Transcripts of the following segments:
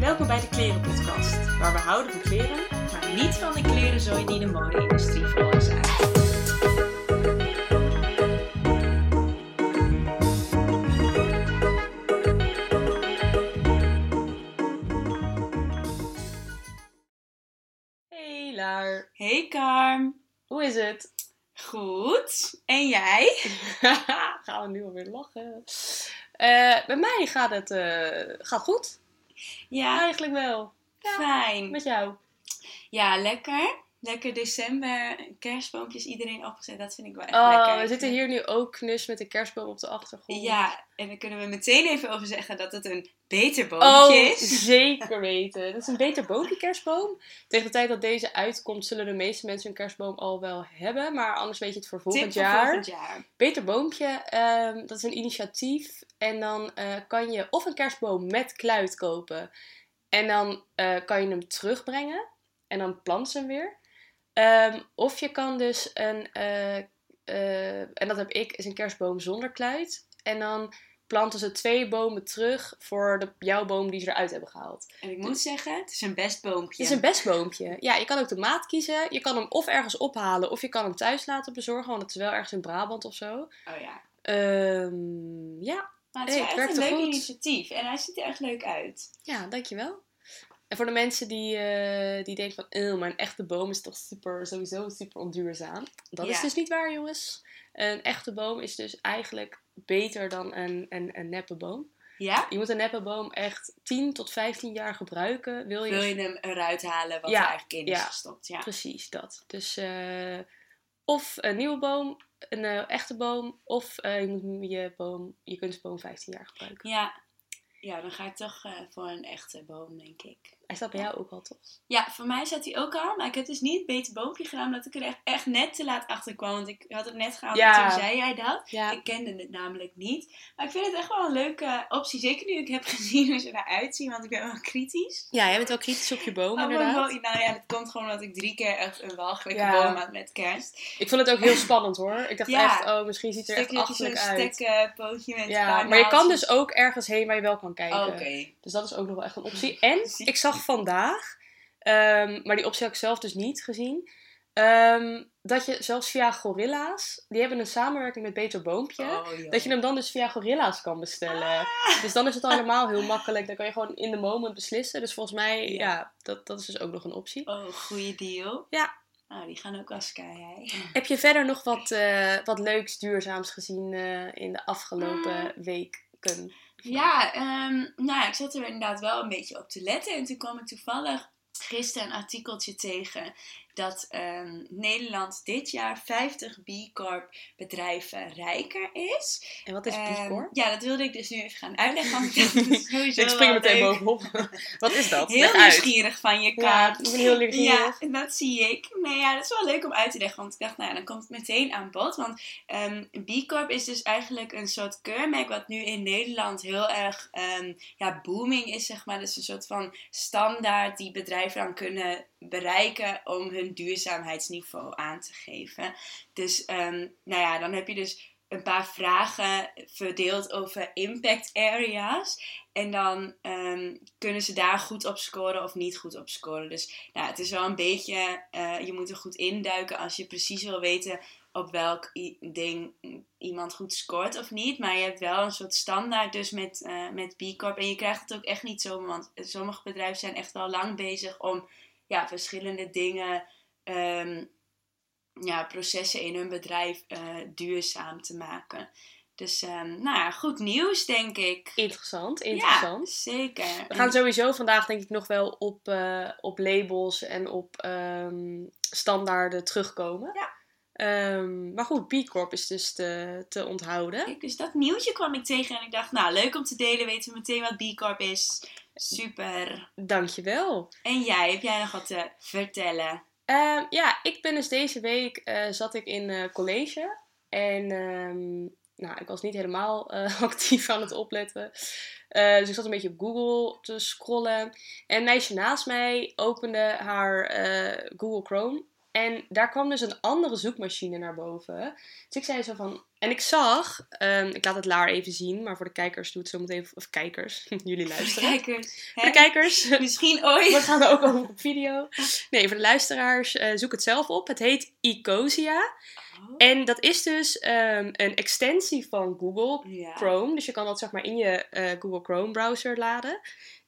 Welkom bij de Klerenpodcast, waar we houden van kleren, maar niet van de klerenzooi die de mode-industrie veroorzaakt. Hey Laar, Hey Karm, hoe is het? goed. En jij? Gaan we nu alweer lachen? Eh bij mij gaat het eh, gaat goed. Ja, Eigenlijk wel. fijn. Met jou? Ja, lekker. Lekker december, kerstboompjes iedereen opgezet, dat vind ik wel echt Oh, lekker. we zitten hier nu ook knus met de kerstboom op de achtergrond. Ja, en daar kunnen we meteen even over zeggen dat het een beter boompje Oh, zeker weten. Het is een beter boompje kerstboom. Tegen de tijd dat deze uitkomt, zullen de meeste mensen een kerstboom al wel hebben. Maar anders weet je het voor volgend Tip voor jaar. volgend jaar. Beter Boompje, ehm, dat is een initiatief. En dan eh, kan je of een kerstboom met kluit kopen. En dan eh, kan je hem terugbrengen. En dan plant ze hem weer. Ehm, of je kan dus een, eh, en dat heb ik, is een kerstboom zonder kluit. En dan planten ze twee bomen terug voor de, jouw boom die ze eruit hebben gehaald. En ik moet zeggen, het is een best boompje. Het is een bestboompje. Ja, je kan ook de maat kiezen. Je kan hem of ergens ophalen of je kan hem thuis laten bezorgen. Want het is wel ergens in Brabant of zo. Oh ja. Ehm, ja, Maar het is Hey, wel echt een leuk goed. initiatief. En hij ziet er echt leuk uit. ja, dankjewel. En voor de mensen die, eh, die denken van, "Eeuw, maar een echte boom is toch super, sowieso super onduurzaam. Dat is dus niet waar, jongens. Een echte boom is dus eigenlijk beter dan een, een, een neppe boom. Ja? Je moet een neppe boom echt 10 tot 15 jaar gebruiken. Wil je, Wil je hem eruit halen wat Ja, er eigenlijk in is ja. gestopt? Ja. Precies dat. Dus eh, of een nieuwe boom, een eh, echte boom, of eh, je moet je, boom, je kunstboom 15 jaar gebruiken. Ja. Ja, dan ga ik toch voor een echte boom, denk ik. Hij staat bij jou ook al, toch? Ja, voor mij zat hij ook al. Maar ik heb dus niet het beter boompje gedaan. Omdat ik er echt, echt net te laat achter kwam. Want ik had het net gehaald Ja. en toen zei jij dat. Ja. Ik kende het namelijk niet. Maar ik vind het echt wel een leuke optie. Zeker nu ik heb gezien hoe ze eruit zien. Want ik ben wel kritisch. Ja, jij bent wel kritisch op je boom, Oh, inderdaad. boom- nou ja, dat komt gewoon omdat ik drie keer echt een walgelijke Ja. boom had met kerst. Ik vond het ook heel spannend hoor. Ik dacht Ja. echt, oh, misschien ziet het er echt achterlijk uit. stekkenpootje met Ja, een paar maar je kan dus ook ergens heen waar je wel kan kijken. Oh, Oké. Dus dat is ook nog wel echt een optie. En ik zag vandaag, ehm, maar die optie had ik zelf dus niet gezien, ehm, dat je zelfs via Gorilla's, die hebben een samenwerking met Beter Boompje, Oh, dat je hem dan dus via Gorilla's kan bestellen. Dus dan is het al helemaal heel makkelijk. Dan kan je gewoon in de moment beslissen. Dus volgens mij, Ja. ja, dat, dat is dus ook nog een optie. Oh, goede deal. Ja. Nou, die gaan ook sky high. Heb je verder nog wat, eh, wat leuks, duurzaams gezien eh, in de afgelopen Mm. weken? Ja, ehm, nou ja, ik zat er inderdaad wel een beetje op te letten. En toen kwam ik toevallig gisteren een artikeltje tegen dat ehm, Nederland dit jaar 50 B Corp bedrijven rijker is. En wat is Ehm, B Corp? Ja, dat wilde ik dus nu even gaan uitleggen. Want ik dacht, dat is sowieso Ik spring meteen bovenop. wat is dat? Heel Leg uit. nieuwsgierig van je Ja, ik ben heel nieuwsgierig. Ja, dat zie ik. Nee, ja, dat is wel leuk om uit te leggen. Want ik dacht, nou ja, dan komt het meteen aan bod. Want ehm, B Corp is dus eigenlijk een soort keurmerk wat nu in Nederland heel erg ja, booming is, zeg maar. Dat is een soort van standaard die bedrijven dan kunnen bereiken om hun duurzaamheidsniveau aan te geven. Dus, ehm, nou ja, dan heb je dus een paar vragen verdeeld over impact areas. En dan ehm, kunnen ze daar goed op scoren of niet goed op scoren. Dus nou, het is wel een beetje, eh, je moet er goed induiken als je precies wil weten op welk ding iemand goed scoort of niet. Maar je hebt wel een soort standaard dus met, eh, met B Corp. En je krijgt het ook echt niet zomaar, want sommige bedrijven zijn echt wel lang bezig om ja, verschillende dingen, ehm, ja, processen in hun bedrijf eh, duurzaam te maken. Dus ehm, nou ja, goed nieuws denk ik. Interessant, interessant. Ja, zeker. We gaan sowieso vandaag denk ik nog wel op, eh, op labels en op ehm, standaarden terugkomen. Ja. Maar goed, B Corp is dus te, te onthouden. Kijk, dus dat nieuwtje kwam ik tegen en ik dacht, nou, leuk om te delen. Weten we meteen wat B Corp is. Super. Dankjewel. En jij, heb jij nog wat te vertellen? Ehm, ja, ik ben dus deze week eh, zat ik in eh, college. En ehm, nou, ik was niet helemaal eh, actief aan het opletten. Dus ik zat een beetje op Google te scrollen. En een meisje naast mij opende haar Google Chrome. En daar kwam dus een andere zoekmachine naar boven. Dus ik zei zo van, En ik zag, ehm, ik laat het Laar even zien, maar voor de kijkers doet het zo meteen, of kijkers, jullie luisteren. Kijkers. Voor de kijkers, Misschien ooit. we gaan er ook over op video. Nee, voor de luisteraars, eh, zoek het zelf op. Het heet Ecosia. Oh, En dat is dus ehm, een extensie van Google ja. Chrome. Dus je kan dat zeg maar in je eh, Google Chrome browser laden.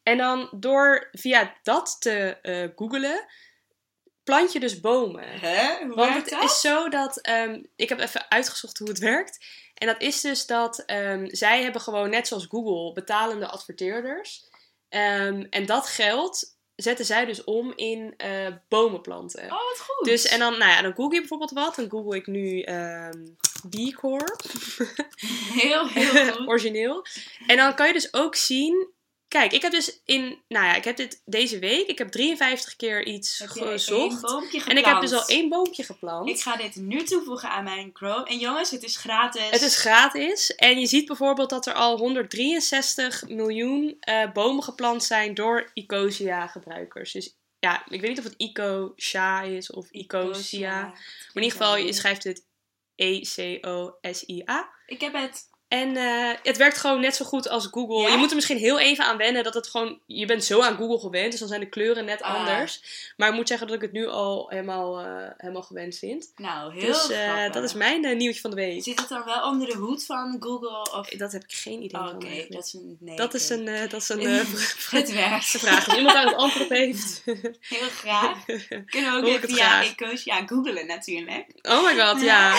En dan door via dat te eh googelen, plant je dus bomen. Hè? Hoe Want het dat? is zo dat, ehm, ik heb even uitgezocht hoe het werkt. En dat is dus dat ehm, zij hebben gewoon net zoals Google betalende adverteerders. Ehm, en dat geld zetten zij dus om in eh, bomen planten. Oh, wat goed. Dus en dan, nou ja, dan google je bijvoorbeeld wat. Dan google ik nu ehm B Corp. Heel, heel goed. origineel. En dan kan je dus ook zien. Kijk, ik heb dus in. Nou ja, ik heb dit deze week. Ik heb 53 keer iets gezocht. En ik heb dus al één boompje geplant. Ik ga dit nu toevoegen aan mijn Chrome. En jongens, het is gratis. Het is gratis. En je ziet bijvoorbeeld dat er al 163 miljoen eh, bomen geplant zijn door Ecosia gebruikers. Dus ja, ik weet niet of het Ecosia is of Ecosia. Maar in ieder geval, je schrijft het E E-C-O-S-I-A. Ik heb het. En eh, het werkt gewoon net zo goed als Google. Ja? Je moet er misschien heel even aan wennen dat het gewoon... Je bent zo aan Google gewend, dus dan zijn de kleuren net Ah. anders. Maar ik moet zeggen dat ik het nu al helemaal, eh, helemaal gewend vind. Nou, heel dus eh, dat is mijn nieuwtje van de week. Zit het dan wel onder de hoed van Google? Of... Dat heb ik geen idee Oh, van Oké, dat is een. Nee, Dat is een, dat is een Het werkt. vraag. Als iemand daar het antwoord op heeft. Heel graag. Kunnen we ook even via graag. Ecosia googlen natuurlijk. Oh my god, ja.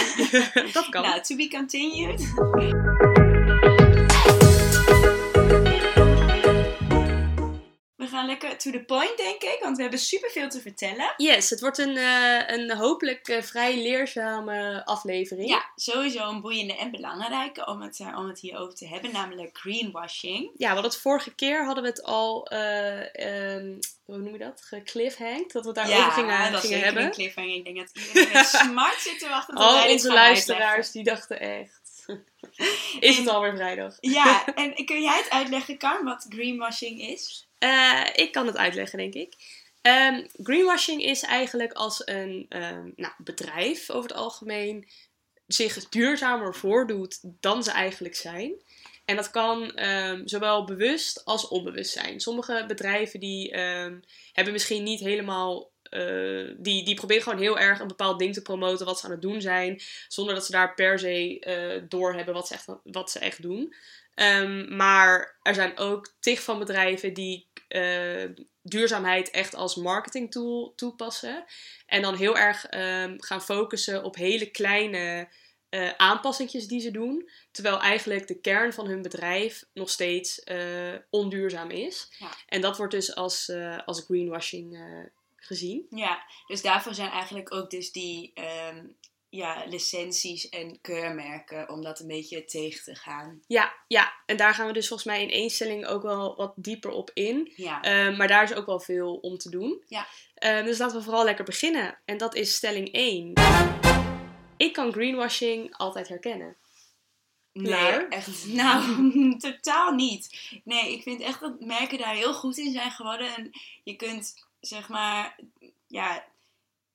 dat kan. Nou, to be continued. Gaan lekker to the point, denk ik, want we hebben superveel te vertellen. Yes, het wordt een, eh, een hopelijk eh, vrij leerzame aflevering. Ja, sowieso een boeiende en belangrijke om het, eh, om het hierover te hebben, namelijk greenwashing. Ja, want het vorige keer hadden we het al, ehm, hoe noem je dat? Gecliffhanged. Dat we daarover gingen, dat gingen zeker hebben. een cliffhanger. Ik denk dat iedereen met smart zit te wachten tot dit onze luisteraars die dachten echt. Is het alweer vrijdag? Ja, en kun jij het uitleggen, Kar, wat greenwashing is? Eh, ik kan het uitleggen, denk ik. Ehm, greenwashing is eigenlijk als een ehm, nou, bedrijf over het algemeen zich duurzamer voordoet dan ze eigenlijk zijn. En dat kan ehm, zowel bewust als onbewust zijn. Sommige bedrijven die hebben misschien niet helemaal. eh, die, die proberen gewoon heel erg een bepaald ding te promoten wat ze aan het doen zijn. Zonder dat ze daar per se eh doorhebben wat ze echt, wat ze echt doen. Maar er zijn ook tig van bedrijven die eh, duurzaamheid echt als marketing tool toepassen. En dan heel erg ehm, gaan focussen op hele kleine eh aanpassingjes die ze doen. Terwijl eigenlijk de kern van hun bedrijf nog steeds eh, onduurzaam is. Ja. En dat wordt dus als, als greenwashing gezien. Ja, dus daarvoor zijn eigenlijk ook dus die ehm, ja, licenties en keurmerken om dat een beetje tegen te gaan. Ja, ja, en daar gaan we dus volgens mij in één stelling ook wel wat dieper op in. Ja, Eh, maar daar is ook wel veel om te doen. Ja. Eh, dus laten we vooral lekker beginnen. En dat is stelling 1. Ik kan greenwashing altijd herkennen. nee, maar- echt, nou, totaal niet. Nee, ik vind echt dat merken daar heel goed in zijn geworden. En je kunt, zeg maar, ja,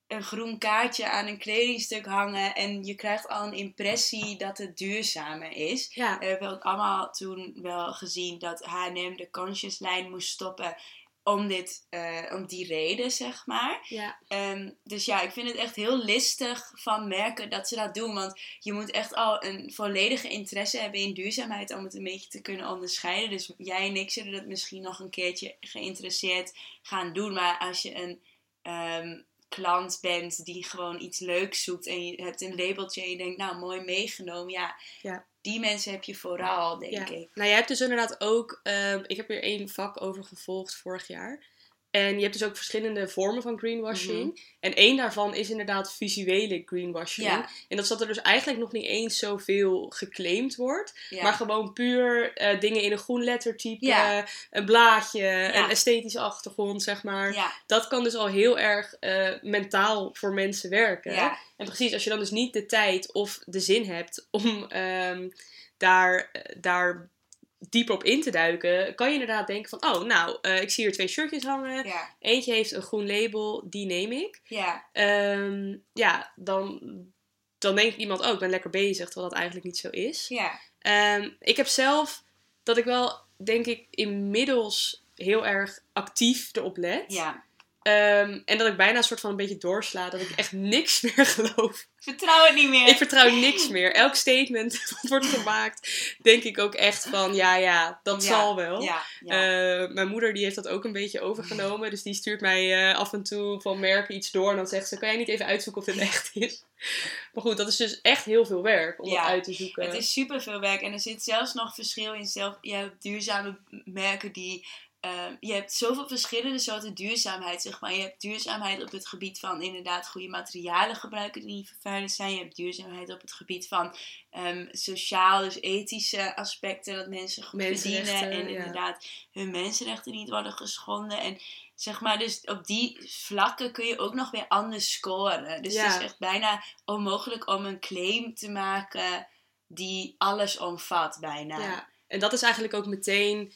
een groen kaartje aan een kledingstuk hangen en je krijgt al een impressie dat het duurzamer is. Ja, We hebben ook allemaal toen wel gezien dat H&M de conscious lijn moest stoppen om, dit, eh, om die reden, zeg maar. ja, Ehm, dus ja, ik vind het echt heel listig van merken dat ze dat doen. Want je moet echt al een volledige interesse hebben in duurzaamheid om het een beetje te kunnen onderscheiden. Dus jij en ik zullen dat misschien nog een keertje geïnteresseerd gaan doen. Maar als je een ehm, klant bent die gewoon iets leuks zoekt en je hebt een labeltje en je denkt, nou mooi meegenomen. Ja, Ja. die mensen heb je vooral, denk ja. ik. Nou, je hebt dus inderdaad ook... ehm, ik heb hier één vak over gevolgd vorig jaar. En je hebt dus ook verschillende vormen van greenwashing. En één daarvan is inderdaad visuele greenwashing. Ja. En dat is dat er dus eigenlijk nog niet eens zoveel geclaimd wordt. Ja. Maar gewoon puur eh, dingen in een groen lettertype, Ja. een blaadje, een esthetische achtergrond, zeg maar. Dat kan dus al heel erg eh, mentaal voor mensen werken. En precies, als je dan dus niet de tijd of de zin hebt om ehm, daar, eh, daar dieper op in te duiken, kan je inderdaad denken van, oh, nou, eh, ik zie hier twee shirtjes hangen. ja, Eentje heeft een groen label, die neem ik. ja. Ehm, ja, dan, dan denkt iemand ook, oh, ik ben lekker bezig, terwijl dat eigenlijk niet zo is. Ja. Ehm, ik heb zelf dat ik wel, denk ik, inmiddels heel erg actief erop let. Ja. Ehm, en dat ik bijna een soort van een beetje doorsla. Dat ik echt niks meer geloof. Vertrouw het niet meer. Ik vertrouw niks meer. Elk statement dat wordt gemaakt, denk ik ook echt van, ja, ja, dat Ja, zal wel. Ja, ja. Eh, mijn moeder die heeft dat ook een beetje overgenomen. Dus die stuurt mij eh, af en toe van merken iets door. En dan zegt ze, kan jij niet even uitzoeken of dit echt is? Maar goed, dat is dus echt heel veel werk om Ja, dat uit te zoeken. Het is super veel werk en er zit zelfs nog verschil in zelf. Je hebt duurzame merken die. Ehm, je hebt zoveel verschillende soorten duurzaamheid, zeg maar. Je hebt duurzaamheid op het gebied van inderdaad goede materialen gebruiken die niet vervuilend zijn. Je hebt duurzaamheid op het gebied van ehm, sociaal, dus ethische aspecten, dat mensen goed verdienen en ja. inderdaad hun mensenrechten niet worden geschonden. En zeg maar, dus op die vlakken kun je ook nog weer anders scoren. Dus het is echt bijna onmogelijk om een claim te maken die alles omvat, bijna. Ja, en dat is eigenlijk ook meteen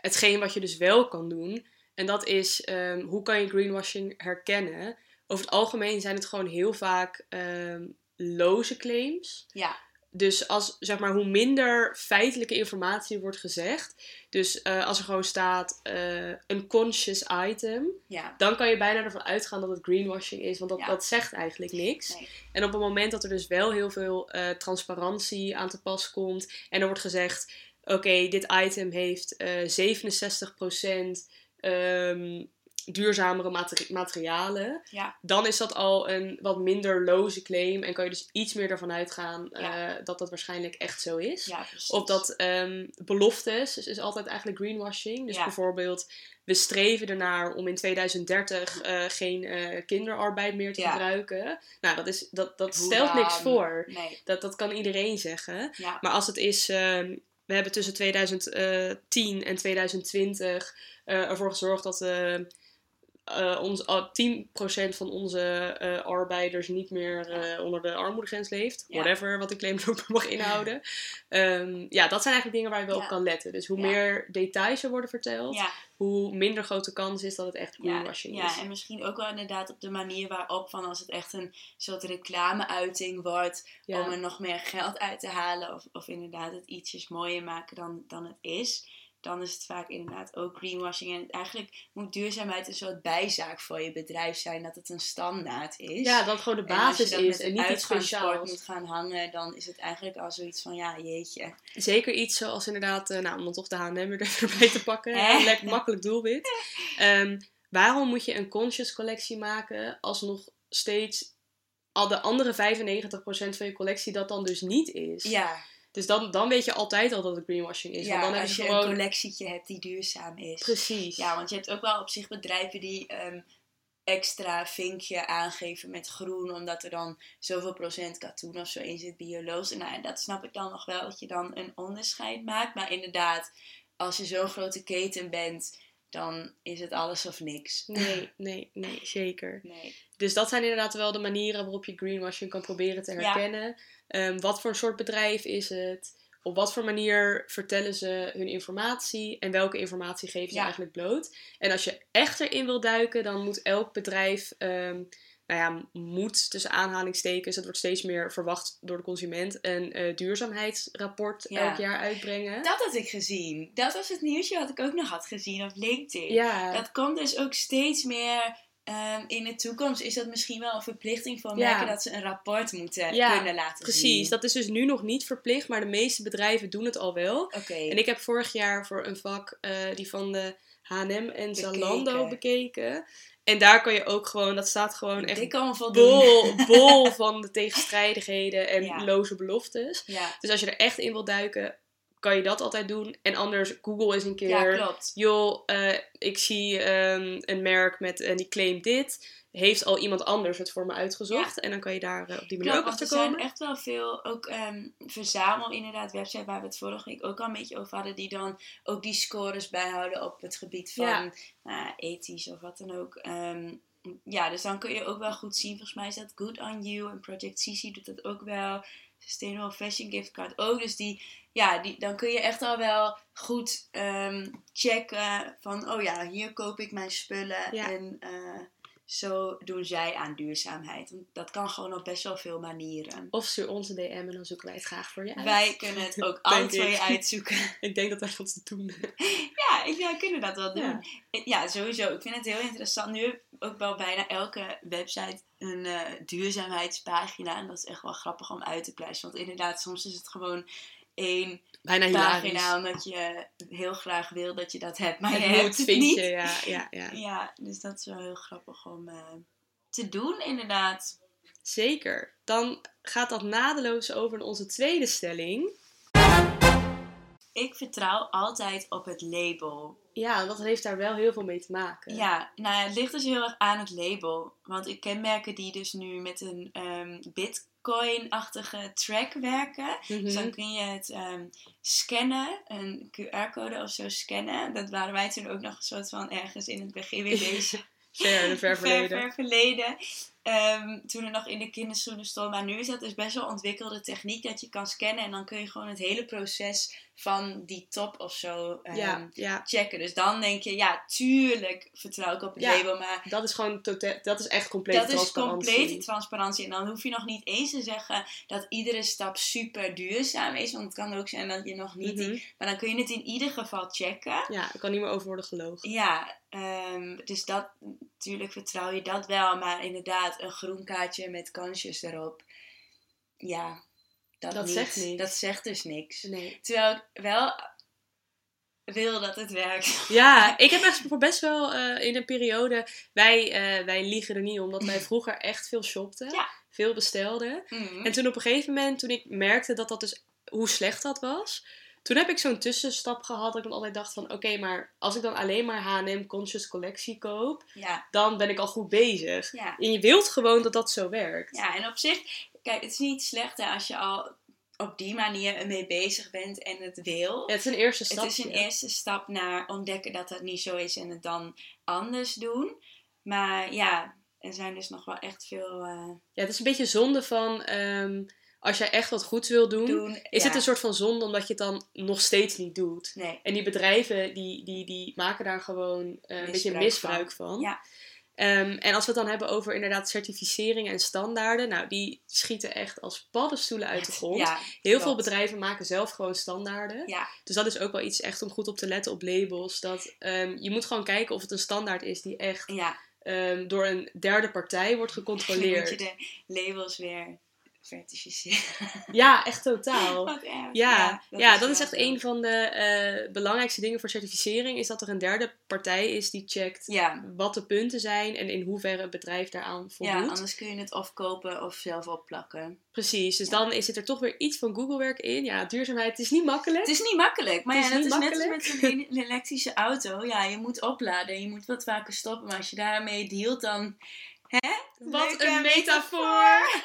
hetgeen wat je dus wel kan doen. En dat is, ehm, hoe kan je greenwashing herkennen? Over het algemeen zijn het gewoon heel vaak ehm, loze claims. Ja. Dus als, zeg maar, hoe minder feitelijke informatie wordt gezegd. Dus eh, als er gewoon staat eh, een conscious item. ja. Dan kan je bijna ervan uitgaan dat het greenwashing is. Want dat, Ja. dat zegt eigenlijk niks. Nee. En op het moment dat er dus wel heel veel eh, transparantie aan te pas komt. En er wordt gezegd: oké, dit item heeft eh 67% ehm, duurzamere materi- materialen. Ja. Dan is dat al een wat minder loze claim. En kan je dus iets meer ervan uitgaan eh, dat dat waarschijnlijk echt zo is. Ja. Of dat ehm, beloftes, dus is altijd eigenlijk greenwashing. Dus bijvoorbeeld, we streven ernaar om in 2030 eh, geen kinderarbeid meer te gebruiken. Nou, dat, is, dat, dat Hoe stelt niks dan? voor. Nee. Dat, dat kan iedereen zeggen. Maar als het is, ehm, we hebben tussen 2010 en 2020 eh, ervoor gezorgd dat eh, eh, ons, al 10% van onze eh, arbeiders niet meer eh, onder de armoedegrens leeft. Ja. Whatever, wat de claim ook mag inhouden. Ehm, ja, dat zijn eigenlijk dingen waar je wel Ja. op kan letten. Dus hoe Ja. meer details er worden verteld, Ja, hoe minder grote kans is dat het echt ja, greenwashing ja, is. en misschien ook wel inderdaad op de manier waarop, van als het echt een soort reclameuiting wordt, Ja. om er nog meer geld uit te halen, of, of inderdaad het ietsjes mooier maken dan, dan het is, dan is het vaak inderdaad ook greenwashing. En eigenlijk moet duurzaamheid een soort bijzaak voor je bedrijf zijn, dat het een standaard is. Ja, dat gewoon de En als je basis is en niet iets speciaals. moet gaan hangen, dan is het eigenlijk al zoiets van, ja, jeetje. Zeker iets zoals inderdaad, eh, nou, om dan toch de H&M even erbij te pakken. Een lekker makkelijk doelwit. Ehm, waarom moet je een conscious collectie maken als nog steeds al de andere 95% van je collectie dat dan dus niet is? Ja, Dus dan, dan weet je altijd al dat het greenwashing is. ja want dan heb als je gewoon... een collectietje hebt die duurzaam is. Precies. Ja, want je hebt ook wel op zich bedrijven die ehm, extra vinkje aangeven met groen, omdat er dan zoveel procent katoen of zo in zit, biologisch. Nou, en dat snap ik dan nog wel, dat je dan een onderscheid maakt. Maar inderdaad, als je zo'n grote keten bent, dan is het alles of niks. Nee, nee, nee, zeker. Nee. Dus dat zijn inderdaad wel de manieren waarop je greenwashing kan proberen te herkennen. Ehm, wat voor een soort bedrijf is het? Op wat voor manier vertellen ze hun informatie? En welke informatie geven ze Ja. eigenlijk bloot? En als je echt erin wil duiken, dan moet elk bedrijf, ehm, nou ja, moet tussen aanhalingstekens, het wordt steeds meer verwacht door de consument, een eh, duurzaamheidsrapport Ja. elk jaar uitbrengen. Dat had ik gezien. Dat was het nieuwsje wat ik ook nog had gezien op LinkedIn. ja, Dat komt dus ook steeds meer. ehm, in de toekomst is dat misschien wel een verplichting Ja. merken dat ze een rapport moeten Ja, kunnen laten zien. precies. Dat is dus nu nog niet verplicht, maar de meeste bedrijven doen het al wel. Oké. En ik heb vorig jaar voor een vak eh, die van de H&M en. Zalando bekeken. En daar kan je ook gewoon, dat staat gewoon echt kan bol, bol van de tegenstrijdigheden en Ja. loze beloftes. Ja. Dus als je er echt in wilt duiken, kan je dat altijd doen. En anders, Google eens een keer. ja, klopt. joh, eh, ik zie ehm, een merk met, en die claimt dit. Heeft al iemand anders het voor me uitgezocht? En dan kan je daar eh, op die manier Klopt, ook achter er zijn komen. echt wel veel, ook ehm, verzamel inderdaad, website waar we het vorige week ook al een beetje over hadden, die dan ook die scores bijhouden op het gebied van Ja. nou, ethisch of wat dan ook. Ehm, ja, dus dan kun je ook wel goed zien, volgens mij is dat Good On You en Project CC doet dat ook wel. Sustainable Fashion Gift Card ook. Dus die, ja, die, dan kun je echt al wel goed ehm, checken van, oh ja, hier koop ik mijn spullen. Ja. En eh, zo doen zij aan duurzaamheid. Want dat kan gewoon op best wel veel manieren. Of stuur ons een DM en dan zoeken wij het graag voor je uit. Wij kunnen het ook alle twee uitzoeken. Ik denk dat wij dat te doen. Ja, ik, ja, kunnen dat wel doen. Ja. Ja. sowieso. Ik vind het heel interessant. Nu heb ook wel bijna elke website een eh, duurzaamheidspagina. En dat is echt wel grappig om uit te pluizen. Want inderdaad, soms is het gewoon één Bijna hilarisch. pagina. Omdat je heel graag wil dat je dat hebt. Maar je Het hebt moet, het vind niet. je. Ja, ja, ja. Ja, dus dat is wel heel grappig om eh, te doen, inderdaad. Zeker. Dan gaat dat nadeloos over naar onze tweede stelling. Ik vertrouw altijd op het label. Ja, dat heeft daar wel heel veel mee te maken. Ja, nou ja, het ligt dus heel erg aan het label. Want ik ken merken die dus nu met een ehm, bitcoin-achtige track werken. Mhm. Dus dan kun je het ehm, scannen, een QR-code of zo scannen. Dat waren wij toen ook nog een soort van ergens in het begin weer bezig. Ver, ver verleden. Ver, ver verleden. Ehm, toen er nog in de kinderschoenen stond. Maar nu is dat dus best wel ontwikkelde techniek dat je kan scannen. En dan kun je gewoon het hele proces van die top of zo ehm, Ja, ja, checken. Dus dan denk je, ja, tuurlijk vertrouw ik op het Ja, label. Maar dat is gewoon totaal, dat is echt complete dat is transparantie. complete transparantie. En dan hoef je nog niet eens te zeggen dat iedere stap super duurzaam is. Want het kan ook zijn dat je nog niet... Mhm. maar dan kun je het in ieder geval checken. Ja, er kan niet meer over worden gelogen. Ja, ehm, dus dat, natuurlijk vertrouw je dat wel. Maar inderdaad, een groen kaartje met kansjes erop. Ja, dat, Dat niet. zegt niks. Dat zegt dus niks. Nee. Terwijl ik wel wil dat het werkt. Ja, ik heb echt voor best wel eh, in een periode. Wij, eh, wij liegen er niet om, omdat wij vroeger echt veel shopten. Ja. Veel bestelden. Mhm. En toen op een gegeven moment, toen ik merkte dat dat dus, hoe slecht dat was. Toen heb ik zo'n tussenstap gehad dat ik dan altijd dacht van... Oké, maar als ik dan alleen maar H&M Conscious Collectie koop, Ja, dan ben ik al goed bezig. ja. En je wilt gewoon dat dat zo werkt. ja, en op zich, kijk, het is niet slecht hè, als je al op die manier ermee bezig bent en het wil. Ja, het is een eerste stap. Het is een eerste stap naar ontdekken dat dat niet zo is en het dan anders doen. Maar ja, er zijn dus nog wel echt veel eh, Ja, het is een beetje zonde van... ehm, als jij echt wat goeds wil doen, doen. is ja. het een soort van zonde omdat je het dan nog steeds niet doet. Nee, En die bedrijven die, die, die maken daar gewoon eh, een beetje Misbruik misbruik van. van. Ja. Ehm, en als we het dan hebben over inderdaad certificeringen en standaarden, nou die schieten echt als paddenstoelen uit de grond. Ja, Heel klopt. veel bedrijven maken zelf gewoon standaarden. Ja, Dus dat is ook wel iets echt om goed op te letten op labels. Dat ehm, je moet gewoon kijken of het een standaard is die echt ja. ehm, door een derde partij wordt Dan moet je gecontroleerd. de labels weer certificeren. Ja, echt totaal. Wat erg. Ja, ja, dat is, echt een van de eh, belangrijkste dingen voor certificering. Is dat er een derde partij is die checkt Ja, wat de punten zijn en in hoeverre het bedrijf daaraan voldoet. ja, anders kun je het of kopen of zelf opplakken. Precies, dus Ja. dan is- zit er toch weer iets van Google-werk in. Ja, duurzaamheid is niet makkelijk. Het is niet makkelijk, maar Het ja, is dat is net als met een elektrische auto. Ja, je moet opladen, je moet wat vaker stoppen. Maar als je daarmee dealt, dan... Hè? Wat Leuke een metafoor!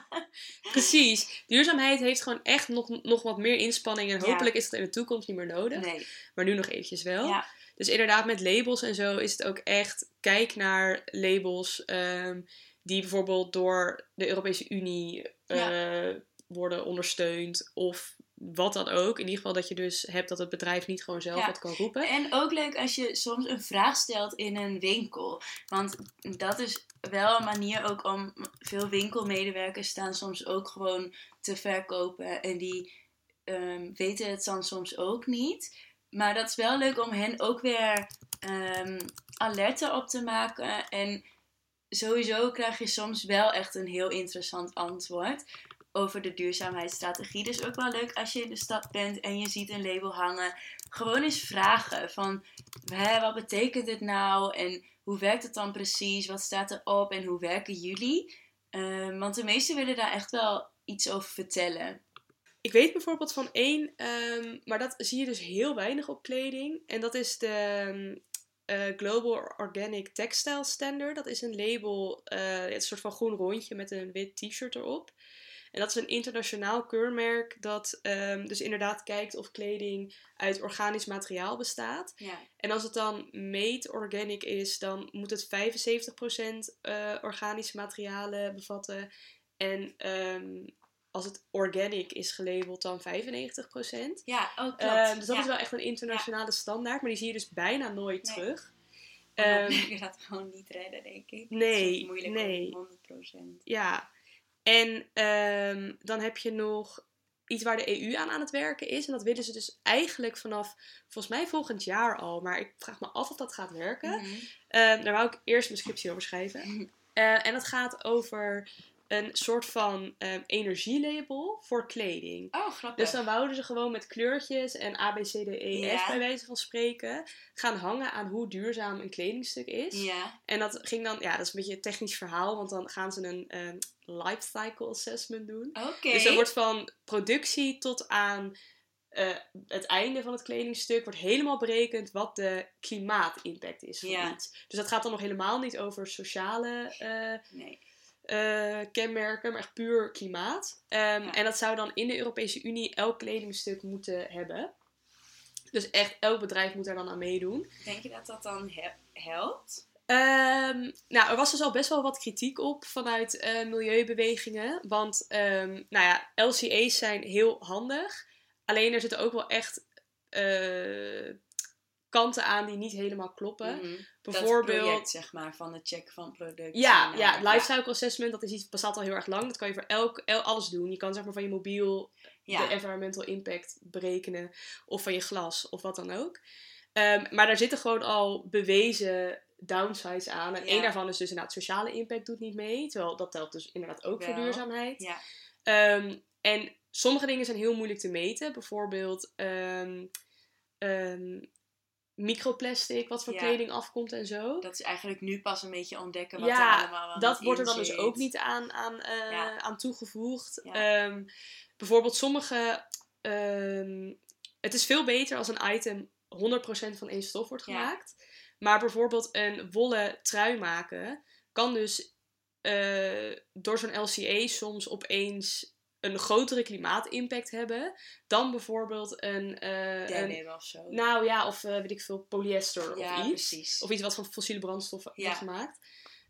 Precies, duurzaamheid heeft gewoon echt nog, nog wat meer inspanning. En Ja. hopelijk is het in de toekomst niet meer nodig. Nee. Maar nu nog eventjes wel. Ja, Dus inderdaad, met labels en zo is het ook echt. Kijk naar labels ehm, die bijvoorbeeld door de Europese Unie eh, worden ondersteund. Of wat dan ook. In ieder geval dat je dus hebt dat het bedrijf niet gewoon zelf Ja. wat kan roepen. En ook leuk als je soms een vraag stelt in een winkel. Want dat is wel een manier ook om... Veel winkelmedewerkers staan soms ook gewoon te verkopen. En die ehm, weten het dan soms ook niet. Maar dat is wel leuk om hen ook weer ehm, alerten op te maken. En sowieso krijg je soms wel echt een heel interessant antwoord over de duurzaamheidsstrategie. Dus ook wel leuk als je in de stad bent en je ziet een label hangen. Gewoon eens vragen van, hè, wat betekent dit nou? En hoe werkt het dan precies? Wat staat erop? En hoe werken jullie? Ehm, want de meesten willen daar echt wel iets over vertellen. Ik weet bijvoorbeeld van één, ehm, maar dat zie je dus heel weinig op kleding. En dat is de ehm, eh, Global Organic Textile Standard. Dat is een label, eh, het soort van groen rondje met een wit t-shirt erop. En dat is een internationaal keurmerk dat ehm, dus inderdaad kijkt of kleding uit organisch materiaal bestaat. Ja, En als het dan made organic is, dan moet het 75% eh organische materialen bevatten. En ehm, als het organic is gelabeld, dan 95%. ja ook klopt. Eh, dus dat ja. is wel echt een internationale standaard, maar die zie je dus bijna nooit Nee. terug. Ehm, je gaat het gewoon niet redden, denk ik. Nee, het is moeilijk nee. om 100%. Ja, en ehm, dan heb je nog iets waar de EU aan aan het werken is. En dat willen ze dus eigenlijk vanaf, volgens mij volgend jaar al. Maar ik vraag me af of dat gaat werken. Mhm. Ehm, daar wou ik eerst mijn scriptie over schrijven. Eh, en dat gaat over een soort van ehm, energielabel voor kleding. Oh, grappig. Dus dan wouden ze gewoon met kleurtjes en A, B, C, D, E, F bij wijze van spreken gaan hangen aan hoe duurzaam een kledingstuk is. Ja, En dat ging dan, ja, dat is een beetje een technisch verhaal, want dan gaan ze een ehm life cycle assessment doen. oké. Dus er wordt van productie tot aan eh, het einde van het kledingstuk wordt helemaal berekend wat de klimaatimpact is van Ja. iets. Dus dat gaat dan nog helemaal niet over sociale eh, Nee. Eh, kenmerken, maar echt puur klimaat. Ehm, Ja. En dat zou dan in de Europese Unie elk kledingstuk moeten hebben. Dus echt elk bedrijf moet daar dan aan meedoen. Denk je dat dat dan he- helpt? Ehm, nou, er was dus al best wel wat kritiek op vanuit eh, milieubewegingen. Want ehm, nou ja, LCA's zijn heel handig. Alleen er zitten ook wel echt eh, kanten aan die niet helemaal kloppen. Mhm. Bijvoorbeeld. Dat project, zeg maar, van het checken van producten. Ja, ja, lifecycle assessment, dat is iets, bestaat al heel erg lang. Dat kan je voor elk, el- alles doen. Je kan zeg maar van je mobiel Ja, de environmental impact berekenen. Of van je glas, of wat dan ook. Ehm, maar daar zitten gewoon al bewezen downsides aan. En één daarvan is dus inderdaad sociale impact doet niet mee. Terwijl dat telt dus inderdaad ook voor duurzaamheid. ja. Ehm, en sommige dingen zijn heel moeilijk te meten. Bijvoorbeeld ehm, microplastic, wat van Ja. kleding afkomt en zo. dat is eigenlijk nu pas een beetje ontdekken wat Ja, er allemaal dat wordt er dan dus ook niet aan, aan, eh, Ja. aan toegevoegd. Ehm, bijvoorbeeld sommige... ehm, het is veel beter als een item 100% van één stof wordt gemaakt. Maar bijvoorbeeld een wollen trui maken kan dus eh, door zo'n LCA soms opeens een grotere klimaatimpact hebben dan bijvoorbeeld een... Denim of zo. nou ja, of eh, weet ik veel, polyester ja, of iets. precies. Of iets wat van fossiele brandstoffen Ja. wordt gemaakt.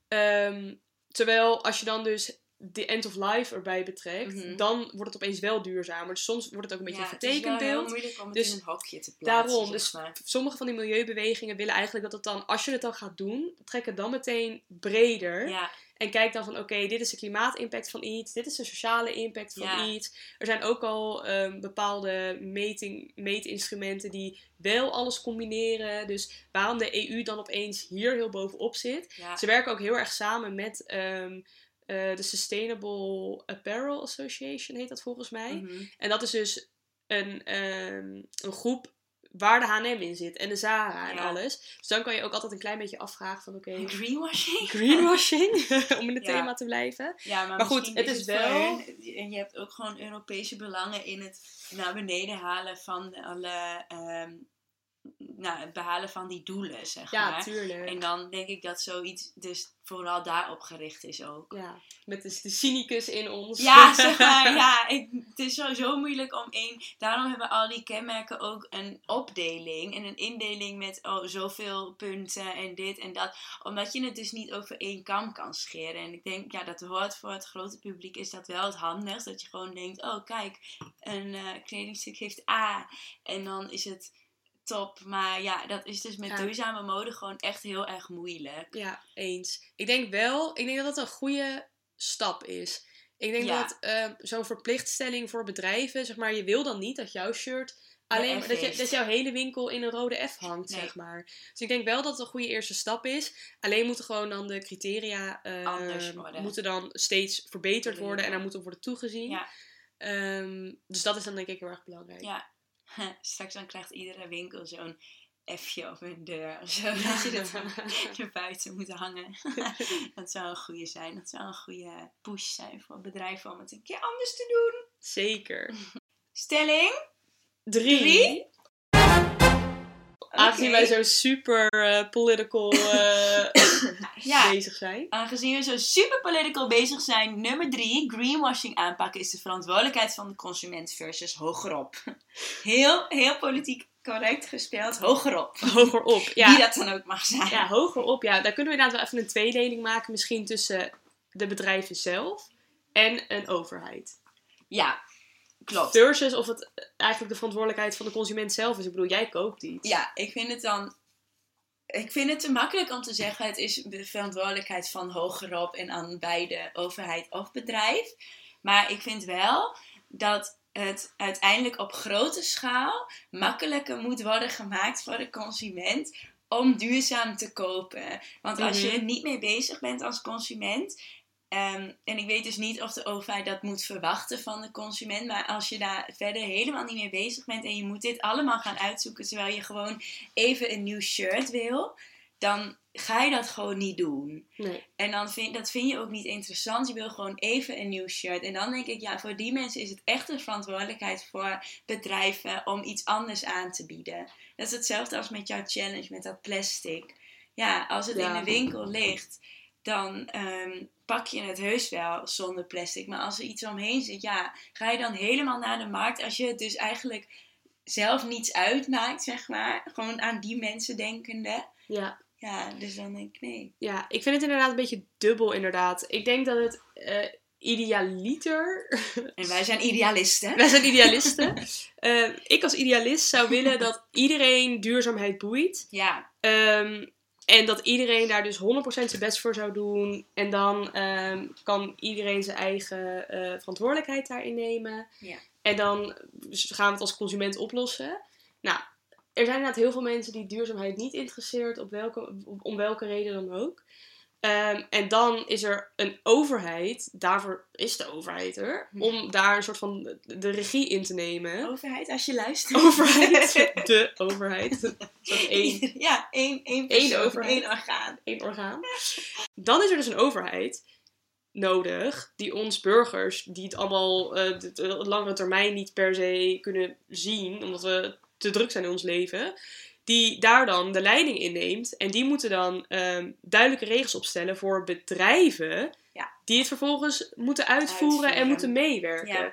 Ehm, terwijl als je dan dus de end of life erbij betrekt, Mhm. dan wordt het opeens wel duurzamer. Dus soms wordt het ook een beetje ja, een het is wel vertekend beeld. moeilijk om het Dus in een hokje te plaatsen. Daarom, dus maar. sommige van die milieubewegingen willen eigenlijk dat het dan, als je het dan gaat doen, trek het dan meteen breder. Ja, En kijk dan van, oké, dit is de klimaatimpact van iets, dit is de sociale impact van Ja. iets. Er zijn ook al ehm, bepaalde meting, meetinstrumenten die wel alles combineren. Dus waarom de EU dan opeens hier heel bovenop zit. ja. Ze werken ook heel erg samen met ehm, eh, de Sustainable Apparel Association, heet dat volgens mij. Mhm. En dat is dus een, ehm, een groep waar de H&M in zit en de Zara en Ja. alles. Dus dan kan je ook altijd een klein beetje afvragen van, oké, Greenwashing? greenwashing, om in het Ja. thema te blijven. Ja, maar, Maar goed, het is het wel- hun- en je hebt ook gewoon Europese belangen in het naar beneden halen van alle, ehm, nou, het behalen van die doelen, zeg Ja, maar. tuurlijk. En dan denk ik dat zoiets dus vooral daarop gericht is ook. Ja, met de, de cynicus in ons. Ja, zeg maar, ja, ik, het is sowieso moeilijk om één. Daarom hebben al die kenmerken ook een opdeling en een indeling met oh, zoveel punten en dit en dat. Omdat je het dus niet over één kam kan scheren. En ik denk, ja, dat hoort voor het grote publiek is dat wel het handigst. Dat je gewoon denkt, oh kijk, een eh, kledingstuk heeft A. En dan is het top. Maar ja, dat is dus met Ja. duurzame mode gewoon echt heel erg moeilijk. Ja, eens. Ik denk wel, ik denk dat dat een goede stap is. Ik denk Ja. dat eh, zo'n verplichtstelling voor bedrijven, zeg maar, je wil dan niet dat jouw shirt alleen dat, je, dat jouw hele winkel in een rode F hangt, Nee. zeg maar. Dus ik denk wel dat het een goede eerste stap is. Alleen moeten gewoon dan de criteria Anders worden. moeten dan steeds verbeterd worden en daar moet op worden toegezien. Ja. Ehm, dus dat is dan denk ik heel erg belangrijk. Ja, Straks dan krijgt iedere winkel zo'n F'je op hun deur zo. Dat je dat er buiten moet hangen. dat zou een goede zijn. Dat zou een goede push zijn voor bedrijven om het een keer anders te doen. Zeker. Stelling 3. Aangezien wij zo super eh, political eh, Ja. bezig zijn. Aangezien we zo super political bezig zijn, nummer drie, greenwashing aanpakken is de verantwoordelijkheid van de consument versus hogerop. Heel, heel politiek correct gespeeld, hogerop. Hogerop. Wie Ja, dat dan ook mag zijn. ja, hogerop. Ja, daar kunnen we inderdaad wel even een tweedeling maken. Misschien tussen de bedrijven zelf en een overheid. Ja, klopt. Versus of het eigenlijk de verantwoordelijkheid van de consument zelf is. Ik bedoel, jij koopt iets. Ja, ik vind het dan. ik vind het te makkelijk om te zeggen: het is de verantwoordelijkheid van hogerop en aan beide overheid of bedrijf. Maar ik vind wel dat het uiteindelijk op grote schaal makkelijker moet worden gemaakt voor de consument om duurzaam te kopen. Want als je Mhm. er niet mee bezig bent als consument. Ehm, en ik weet dus niet of de overheid dat moet verwachten van de consument. Maar als je daar verder helemaal niet mee bezig bent. en je moet dit allemaal gaan uitzoeken. terwijl je gewoon even een nieuw shirt wil. dan ga je dat gewoon niet doen. Nee. En dan vind, dat vind je ook niet interessant. Je wil gewoon even een nieuw shirt. En dan denk ik, ja, voor die mensen is het echt een verantwoordelijkheid voor bedrijven om iets anders aan te bieden. Dat is hetzelfde als met jouw challenge, met dat plastic. Ja, als het Ja. in de winkel ligt, dan ehm, pak je het heus wel zonder plastic. Maar als er iets omheen zit, ja, ga je dan helemaal naar de markt. Als je het dus eigenlijk zelf niets uitmaakt, zeg maar. Gewoon aan die mensen denkende. Ja. Ja, dus dan denk ik nee. ja, ik vind het inderdaad een beetje dubbel inderdaad. Ik denk dat het eh, idealiter... En wij zijn idealisten. Wij zijn idealisten. Eh, ik als idealist zou willen dat iedereen duurzaamheid boeit. Ja, Ehm, en dat iedereen daar dus 100% zijn best voor zou doen. En dan ehm, kan iedereen zijn eigen eh, verantwoordelijkheid daarin nemen. Ja. En dan gaan we het als consument oplossen. Nou, er zijn inderdaad heel veel mensen die duurzaamheid niet interesseert, op welke, om welke reden dan ook. Ehm, en dan is er een overheid, daarvoor is de overheid er, om daar een soort van de- regie in te nemen. overheid, als je luistert. Overheid, de overheid. Één Ja, één, één, Eén persoon, overheid. één orgaan. één orgaan. Dan is er dus een overheid nodig die ons burgers, die het allemaal eh, de, termijn niet per se kunnen zien, omdat we te druk zijn in ons leven, die daar dan de leiding in neemt. En die moeten dan ehm, duidelijke regels opstellen voor bedrijven, Ja. die het vervolgens moeten uitvoeren, en moeten meewerken. Ja.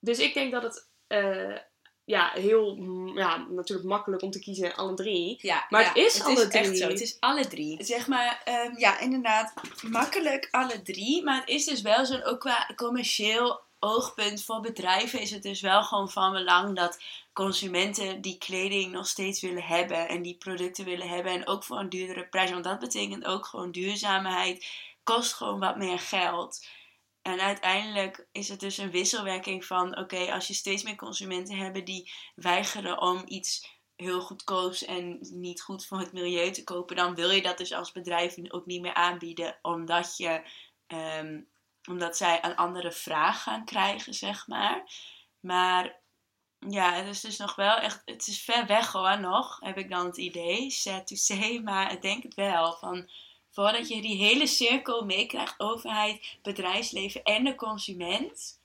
Dus ik denk dat het eh, ja, heel mm, ja, natuurlijk makkelijk om te kiezen alle drie. Ja, Maar ja, het is alle echt drie. zo. Het is alle drie. Zeg maar, ehm, ja, inderdaad, makkelijk alle drie. Maar het is dus wel zo'n, ook qua commercieel oogpunt voor bedrijven is het dus wel gewoon van belang dat consumenten die kleding nog steeds willen hebben en die producten willen hebben en ook voor een duurdere prijs. Want dat betekent ook gewoon duurzaamheid kost gewoon wat meer geld. En uiteindelijk is het dus een wisselwerking van, oké, als je steeds meer consumenten hebt die weigeren om iets heel goedkoops en niet goed voor het milieu te kopen, dan wil je dat dus als bedrijf ook niet meer aanbieden, omdat je, ehm, omdat zij een andere vraag gaan krijgen, zeg maar. Maar ja, het is dus nog wel echt, het is ver weg hoor, nog, heb ik dan het idee, sad to say, maar ik denk het wel, van voordat je die hele cirkel meekrijgt, overheid, bedrijfsleven en de consument.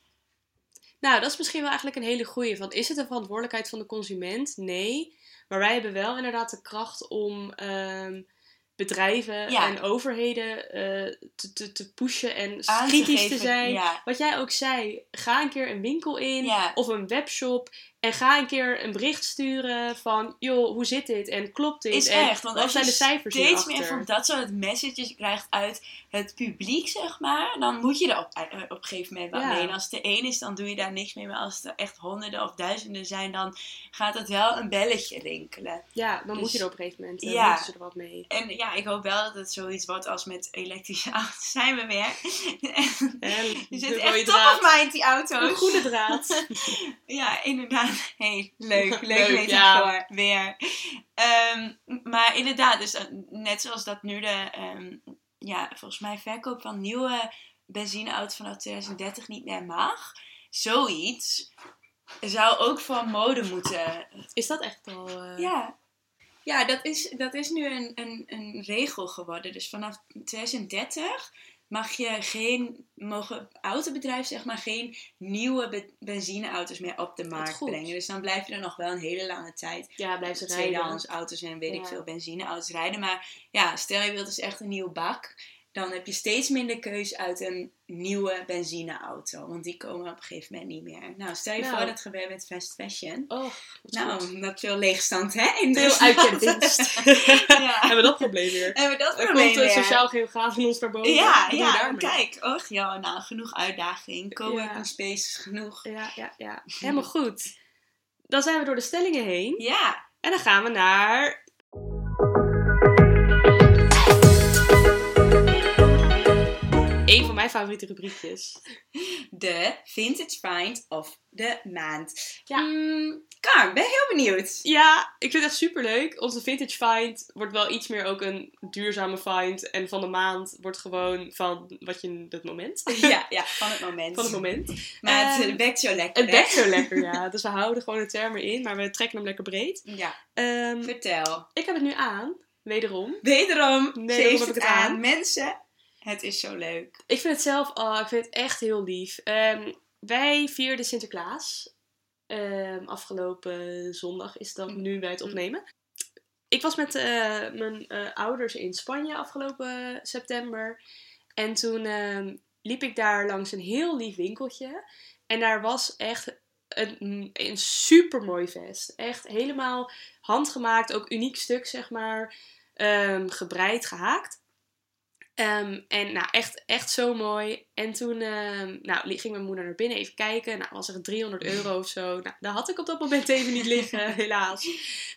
Nou, dat is misschien wel eigenlijk een hele goeie. Van, is het een verantwoordelijkheid van de consument? Nee. Maar wij hebben wel inderdaad de kracht om ehm, bedrijven Ja. en overheden eh, te, te, te pushen en kritisch te zijn. Ja, Wat jij ook zei, ga een keer een winkel in Ja. of een webshop en ga een keer een bericht sturen van, joh, hoe zit dit en klopt dit? is en echt. Want als zijn je de cijfers steeds meer van dat soort messages krijgt uit het publiek, zeg maar, dan moet je er op, eh, op een gegeven moment wat Ja. mee. En als het er één is, dan doe je daar niks mee. Maar als het er echt honderden of duizenden zijn, dan gaat het wel een belletje rinkelen. Ja, dan moet Dus- je er op een gegeven moment, eh, Ja. moeten ze er wat mee. En ja, ik hoop wel dat het zoiets wordt als met elektrische auto's. Zijn we weer. En Je de zit echt top draad. of mind, die auto's. Een goede draad. Ja, inderdaad. Hey, leuk. Leuk, Leuk, metafoor. Weer. Ehm, maar inderdaad, dus eh, net zoals dat nu de, ehm, ja, volgens mij verkoop van nieuwe benzineauto's vanaf 2030 niet meer mag. Zoiets zou ook voor mode moeten. Is dat echt al... eh, Ja. Ja, dat is, dat is nu een, een, een regel geworden. Dus vanaf 2030 mag je geen, mogen autobedrijven zeg maar geen nieuwe be- benzineauto's meer op de markt brengen. Dus dan blijf je er nog wel een hele lange tijd Ja, blijf ze rijden. tweedehands auto's en weet ik veel benzineauto's rijden. Maar ja, stel je wilt dus echt een nieuwe bak. Dan heb je steeds minder keus uit een nieuwe benzineauto. Want die komen op een gegeven moment niet meer. Nou, stel je Nou. voor dat het gebeurt met fast fashion. Oh, goed. Nou, dat veel leegstand, hè? In Veel uit je dienst. ja. Hebben we dat probleem weer? Hebben we dat Er probleem komt een weer. sociaal geograaf van ons naar boven. Ja, ja, kijk. Och, ja, nou, genoeg uitdaging. Coworking Ja. spaces, genoeg. Ja, ja, ja. Helemaal goed. Dan zijn we door de stellingen heen. Ja, En dan gaan we naar mijn favoriete rubriekjes. De Vintage Find of de Maand. Ja. Mm, Kar, ben heel benieuwd. Ja, ik vind het echt super leuk. Onze vintage find wordt wel iets meer ook een duurzame find. En van de maand wordt gewoon van wat je in het moment. Ja, ja, van het moment. Van het moment. Maar het Ehm, bekt zo lekker. Het bekt zo lekker, ja. Dus we houden gewoon de termen in, maar we trekken hem lekker breed. Ja, Ehm, vertel. ik heb het nu aan, wederom. Wederom, ze Wederom heb het ik het aan. aan. Mensen, het is zo leuk. Ik vind het zelf, oh, ik vind het echt heel lief. Ehm, wij vierden Sinterklaas. Ehm, afgelopen zondag is dat nu wij het opnemen. Ik was met eh, mijn eh, ouders in Spanje afgelopen september. En toen ehm, liep ik daar langs een heel lief winkeltje. En daar was echt een, een super mooi vest. Echt helemaal handgemaakt, ook uniek stuk zeg maar. Gebreid, gehaakt. Ehm, en nou, echt, echt zo mooi. En toen ehm, nou, ging mijn moeder naar binnen even kijken. Nou, was er 300 euro of zo. Nou, daar had ik op dat moment even niet liggen, helaas.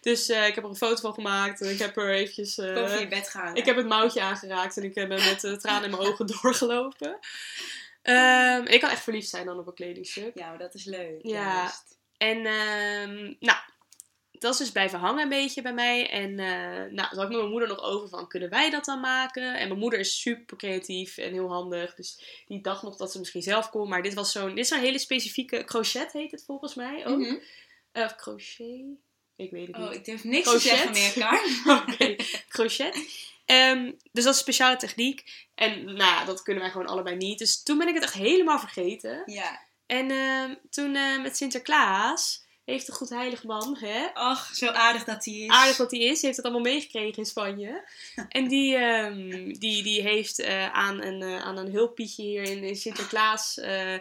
Dus eh, ik heb er een foto van gemaakt. En ik heb er eventjes... eh, Boven je bed gaan. ik heb het mouwtje aangeraakt en ik ben met eh, tranen in mijn ogen doorgelopen. Ehm, ik kan echt verliefd zijn dan op een kledingstuk. Ja, dat is leuk. Ja. juist. En nou, dat is dus blijven hangen een beetje bij mij. En eh nou, toen had ik met mijn moeder nog over van, kunnen wij dat dan maken? En mijn moeder is super creatief en heel handig. Dus die dacht nog dat ze misschien zelf kon. Maar dit was zo'n, dit is zo'n hele specifieke, crochet heet het volgens mij ook. Of crochet? Ik weet het niet. Oh, ik durf niks Crochet? te zeggen meer, Kar. Crochet. Ehm, dus dat is een speciale techniek. En nou ja, dat kunnen wij gewoon allebei niet. Dus toen ben ik het echt helemaal vergeten. Ja. En ehm, toen eh, met Sinterklaas heeft de goed heilig man, hè, Ach, zo aardig dat hij is. aardig wat hij is, heeft het allemaal meegekregen in Spanje. En die, ehm, die, die heeft eh, aan, een, eh, aan een hulppietje hier in, in Sinterklaas, eh,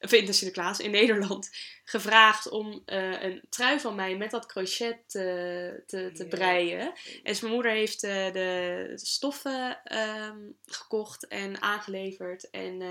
of in de Sinterklaas in Nederland, gevraagd om een trui van mij met dat crochet te, te, Ja. breien. En dus mijn moeder heeft de stoffen ehm, gekocht en aangeleverd. En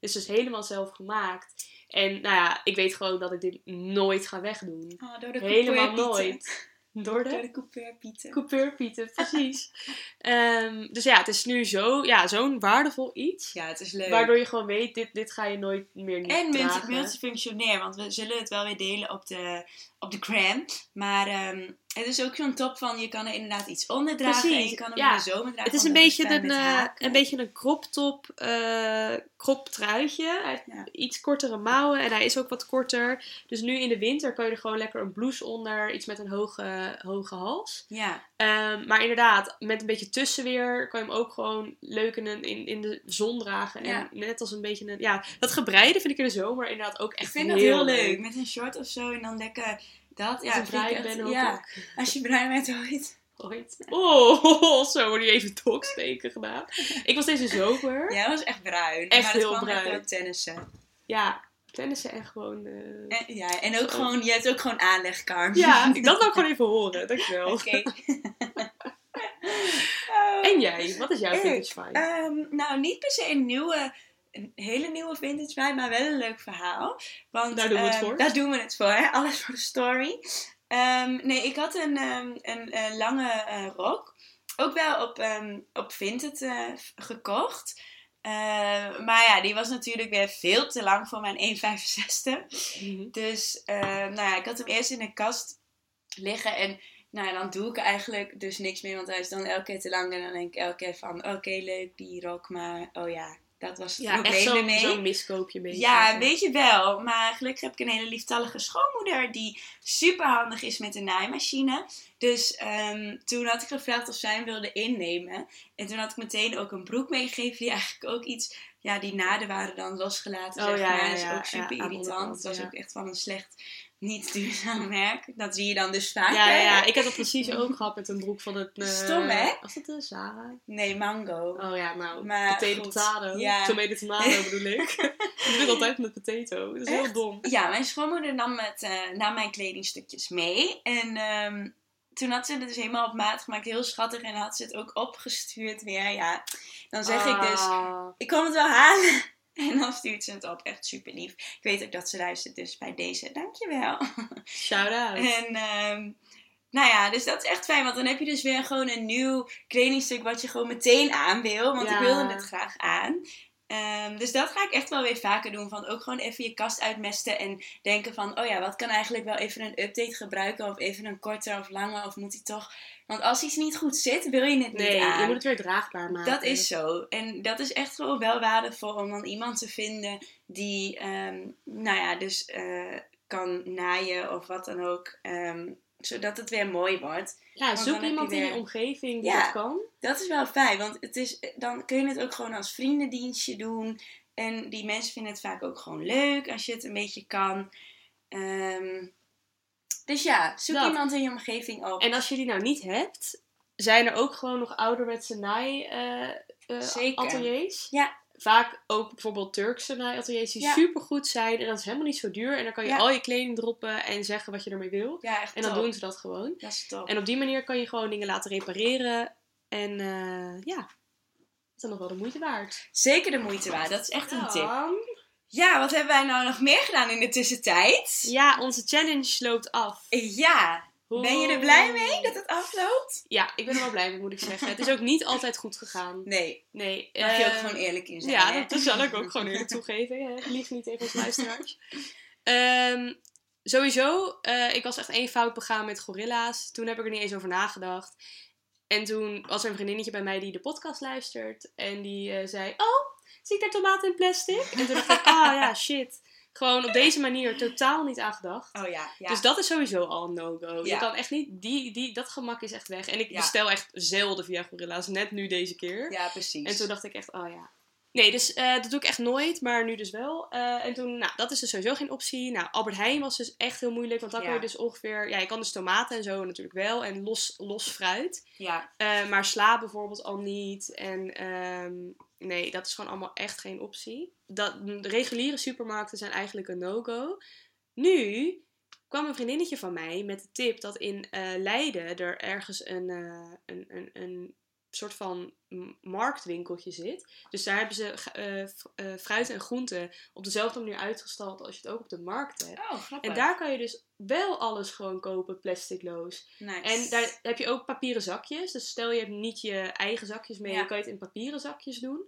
is dus helemaal zelf gemaakt. En nou ja, ik weet gewoon dat ik dit nooit ga wegdoen. Oh, door de Helemaal nooit. Door Door de de coupeurpieten. coupeurpieten, precies. Ehm, dus ja, het is nu zo, ja, zo'n waardevol iets. Ja, het is leuk. Waardoor je gewoon weet, dit, dit ga je nooit meer niet En multi- multifunctionair, want we zullen het wel weer delen op de, op de gram. Maar ehm, het is ook zo'n top van, je kan er inderdaad iets onder dragen en je kan hem ja. in de zomer dragen. Het is een beetje een, eh, een beetje een crop top, eh crop truitje. Hij heeft Ja. iets kortere mouwen en hij is ook wat korter. Dus nu in de winter kan je er gewoon lekker een blouse onder, iets met een hoge, hoge hals. Ja, Ehm, maar inderdaad, met een beetje tussenweer kan je hem ook gewoon leuk in, in, in de zon dragen. En Ja. net als een beetje een... Ja, dat gebreide vind ik in de zomer inderdaad ook ik echt vind dat heel leuk. Met een short of zo en dan lekker dat. Ja, Ja, als ik bruin echt- ben ook. ja. ook. als je bruin bent ooit. Ooit. Oh, zo wordt nu even dooksteken gedaan. Ik was deze zomer. Jij was echt bruin. Echt maar heel kwam bruin. tennissen. Ja, tennissen en gewoon... eh, En, ja, en ook Zo. gewoon, je hebt ook gewoon aanleg. Ja, ik dat ik gewoon even horen. Dankjewel. Oké. En jij? Wat is jouw vintage find? Ehm, nou, niet per se een nieuwe, een hele nieuwe vintage bij, maar wel een leuk verhaal. Want, Daar doen we het ehm, voor. Daar doen we het voor, hè? Alles voor de story. Ehm, nee, ik had een, ehm, een, eh, lange eh, rok. Ook wel op, ehm op Vinted eh, gekocht. Maar ja, die was natuurlijk weer veel te lang voor mijn 1,65. Mhm. Dus nou ja, ik had hem eerst in de kast liggen en nou ja, dan doe ik eigenlijk dus niks meer, want hij is dan elke keer te lang en dan denk ik elke keer van oké leuk die rok, maar oh ja, dat was het Ja, echt probleem zo'n ermee. zo'n miskoopje beetje. Ja, weet je wel. Maar gelukkig heb ik een hele lieftallige schoonmoeder die super handig is met de naaimachine. Dus ehm, toen had ik gevraagd of zij hem wilde innemen. En toen had ik meteen ook een broek meegegeven die eigenlijk ook iets... Ja, die naden waren dan losgelaten, Oh, zeg ja, maar. ja, Dat is ook super irritant. Het was ook echt van een slecht, niet duurzaam merk. Dat zie je dan dus vaak. Ja, ja, ik heb dat precies ook gehad met een broek van het... eh, Stom, hè? Was dat de Zara? Nee, mango. Oh ja, nou, Maar potato potato. ja. Tomato tomato bedoel ik. ik doe het altijd met potato. Dat is heel dom. Ja, mijn schoonmoeder nam, het, eh, nam mijn kledingstukjes mee. En ehm, toen had ze het dus helemaal op maat gemaakt. Heel schattig. En had ze het ook opgestuurd weer. Ja, dan zeg ik dus, Ah. ik kom het wel halen. En dan stuurt ze het op. Echt super lief. Ik weet ook dat ze luistert. Dus bij deze, dankjewel. Shout out. En ehm, nou ja, dus dat is echt fijn. Want dan heb je dus weer gewoon een nieuw kledingstuk wat je gewoon meteen aan wil. Want Ja. ik wilde het graag aan. Ehm, dus dat ga ik echt wel weer vaker doen. Van ook gewoon even je kast uitmesten en denken van, oh ja, wat kan eigenlijk wel even een update gebruiken? Of even een korter of langer, of moet hij toch... Want als iets niet goed zit, wil je het niet Nee, aan. je moet het weer draagbaar maken. Dat is zo. En dat is echt gewoon wel waardevol om dan iemand te vinden die, ehm, nou ja, dus eh, kan naaien of wat dan ook. ehm, zodat het weer mooi wordt. Ja, Want zoek je iemand in je omgeving die Ja. dat kan. Dat is wel fijn, want het is, dan kun je het ook gewoon als vriendendienstje doen. En die mensen vinden het vaak ook gewoon leuk als je het een beetje kan. Ehm, dus ja, zoek Dat. iemand in je omgeving op. En als je die nou niet hebt, zijn er ook gewoon nog ouderwetse naai eh, Zeker. ateliers. Ja. Vaak ook bijvoorbeeld Turkse naaiateliers die Ja. super goed zijn. En dat is helemaal niet zo duur. En dan kan je Ja. al je kleding droppen en zeggen wat je ermee wil. ja, echt En dan top. doen ze dat gewoon. Dat is top. En op die manier kan je gewoon dingen laten repareren. En eh, ja, dat is dan nog wel de moeite waard. Zeker de moeite waard. Dat is echt een tip. Ja, wat hebben wij nou nog meer gedaan in de tussentijd? Ja, onze challenge loopt af. Ja, ben je er blij mee dat het afloopt? Ja, ik ben er wel blij mee, moet ik zeggen. Het is ook niet altijd goed gegaan. Nee, Nee. mag je ook eh, gewoon eerlijk in zijn. Ja, hè? dat, zal ik ook gewoon eerlijk toegeven. hè. Lieg niet tegen onze luisteraars. Ehm, sowieso, eh, ik was echt één fout begaan met gorilla's. Toen heb ik er niet eens over nagedacht. En toen was er een vriendinnetje bij mij die de podcast luistert. En die eh, zei, oh, zie ik daar tomaten in plastic? En toen dacht ik, ah ja, shit. Gewoon op deze manier totaal niet aan gedacht. Oh ja, ja. Dus dat is sowieso al een no-go. Je kan echt niet, die, die, dat gemak is echt weg. En ik bestel echt zelden via gorilla's, net nu deze keer. ja, precies. En toen dacht ik echt, oh ja. Nee, dus eh, dat doe ik echt nooit, maar nu dus wel. Eh, en toen, nou, dat is dus sowieso geen optie. Nou, Albert Heijn was dus echt heel moeilijk, want dan kun je dus ongeveer... Ja, je kan dus tomaten en zo natuurlijk wel, en los, los fruit. Ja, Eh, maar sla bijvoorbeeld al niet. En ehm, nee, dat is gewoon allemaal echt geen optie. Dat, reguliere supermarkten zijn eigenlijk een no-go. Nu kwam een vriendinnetje van mij met de tip dat in eh, Leiden er ergens een, eh, een, een, een soort van marktwinkeltje zit. Dus daar hebben ze eh, fruit en groenten op dezelfde manier uitgestald als je het ook op de markt hebt. oh grappig. En daar kan je dus wel alles gewoon kopen, plasticloos. Nice. En daar heb je ook papieren zakjes. Dus stel je hebt niet je eigen zakjes mee, Ja. dan kan je het in papieren zakjes doen.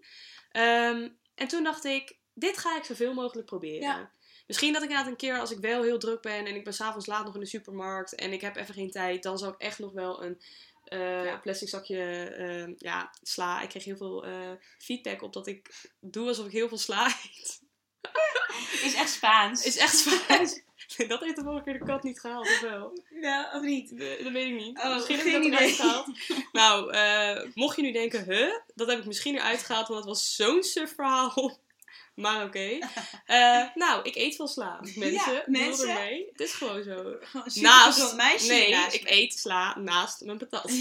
Ehm, en toen dacht ik, dit ga ik zoveel mogelijk proberen. Ja. Misschien dat ik inderdaad een keer, als ik wel heel druk ben en ik ben s'avonds laat nog in de supermarkt en ik heb even geen tijd, dan zal ik echt nog wel een eh, Ja. plastic zakje ehm, ja, sla. Ik kreeg heel veel eh, feedback op dat ik doe alsof ik heel veel sla eet. Is echt Spaans. Is echt Spaans. dat heeft de vorige keer de kat niet gehaald, of wel? Ja, of niet? Dat weet ik niet. Oh, misschien heb ik dat eruit gehaald. Nou, eh, mocht je nu denken, huh? Dat heb ik misschien eruit gehaald, want het was zo'n suf verhaal. Maar oké. Eh, nou, ik eet veel sla. Mensen, Ja, doe mensen. ermee. Het is gewoon zo. Naast, meisje nee, ik eet sla naast mijn patat.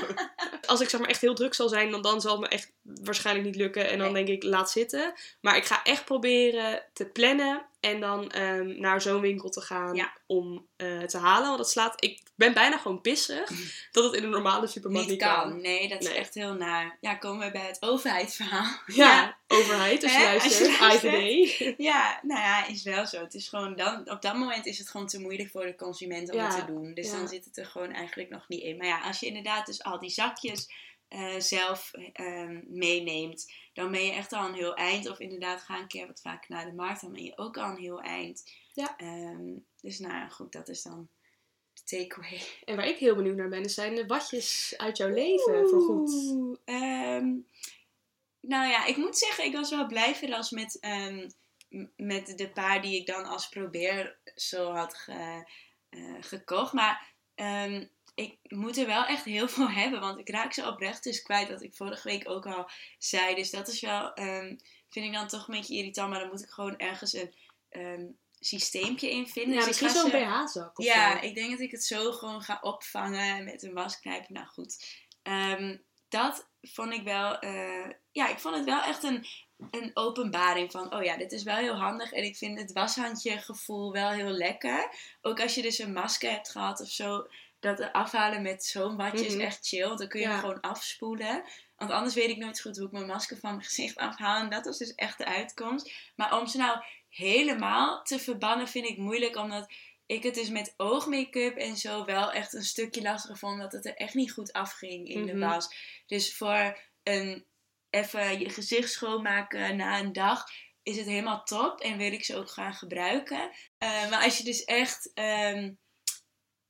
Als ik zeg maar echt heel druk zal zijn, dan, dan zal het me echt waarschijnlijk niet lukken. En dan Nee. denk ik, laat zitten. Maar ik ga echt proberen te plannen en dan ehm, naar zo'n winkel te gaan Ja. om eh, te halen. Want dat slaat, ik ben bijna gewoon pissig dat het in een normale supermarkt Niet kan. kan. Nee, dat is Nee. echt heel naar. Ja, komen we bij het overheidsverhaal. Ja, overheid, als je Hè, als je luistert, luistert. IVD. Ja, nou ja, is wel zo. Het is gewoon dan, op dat moment is het gewoon te moeilijk voor de consument om Ja, het te doen. Dus dan zit het er gewoon eigenlijk nog niet in. Maar ja, als je inderdaad dus al die zakjes eh, zelf ehm, meeneemt, dan ben je echt al een heel eind. Of inderdaad, ga een keer wat vaker naar de markt, dan ben je ook al een heel eind. Ja. Ehm, dus nou goed, dat is dan de takeaway. En waar ik heel benieuwd naar ben, zijn de watjes uit jouw leven voorgoed. Oeh, ehm, nou ja, ik moet zeggen, ik was wel blij verrast met, ehm, met de paar die ik dan als probeer zo had ge- eh, gekocht. Maar ik moet er wel echt heel veel hebben, want ik raak ze oprecht dus kwijt, wat ik vorige week ook al zei. Dus dat is wel, ehm, vind ik dan toch een beetje irritant, maar dan moet ik gewoon ergens een ehm, systeempje in vinden. Ja, Dus ik misschien ga zo'n BH-zak of ja, zo. ik denk dat ik het zo gewoon ga opvangen met een wasknijper. Nou goed, Ehm, dat vond ik wel, eh, ja, ik vond het wel echt een, een openbaring van, oh ja, dit is wel heel handig. En ik vind het washandje gevoel wel heel lekker. Ook als je dus een masker hebt gehad of zo, dat afhalen met zo'n watje is Mhm. echt chill. Dan kun je Ja. hem gewoon afspoelen. Want anders weet ik nooit goed hoe ik mijn masker van mijn gezicht afhaal. En dat was dus echt de uitkomst. Maar om ze nou helemaal te verbannen vind ik moeilijk. Omdat ik het dus met oogmake-up en zo wel echt een stukje lastiger vond. Dat het er echt niet goed afging in de Mhm. was. Dus voor een even je gezicht schoonmaken na een dag, is het helemaal top en wil ik ze ook gaan gebruiken. Eh, maar als je dus echt ehm,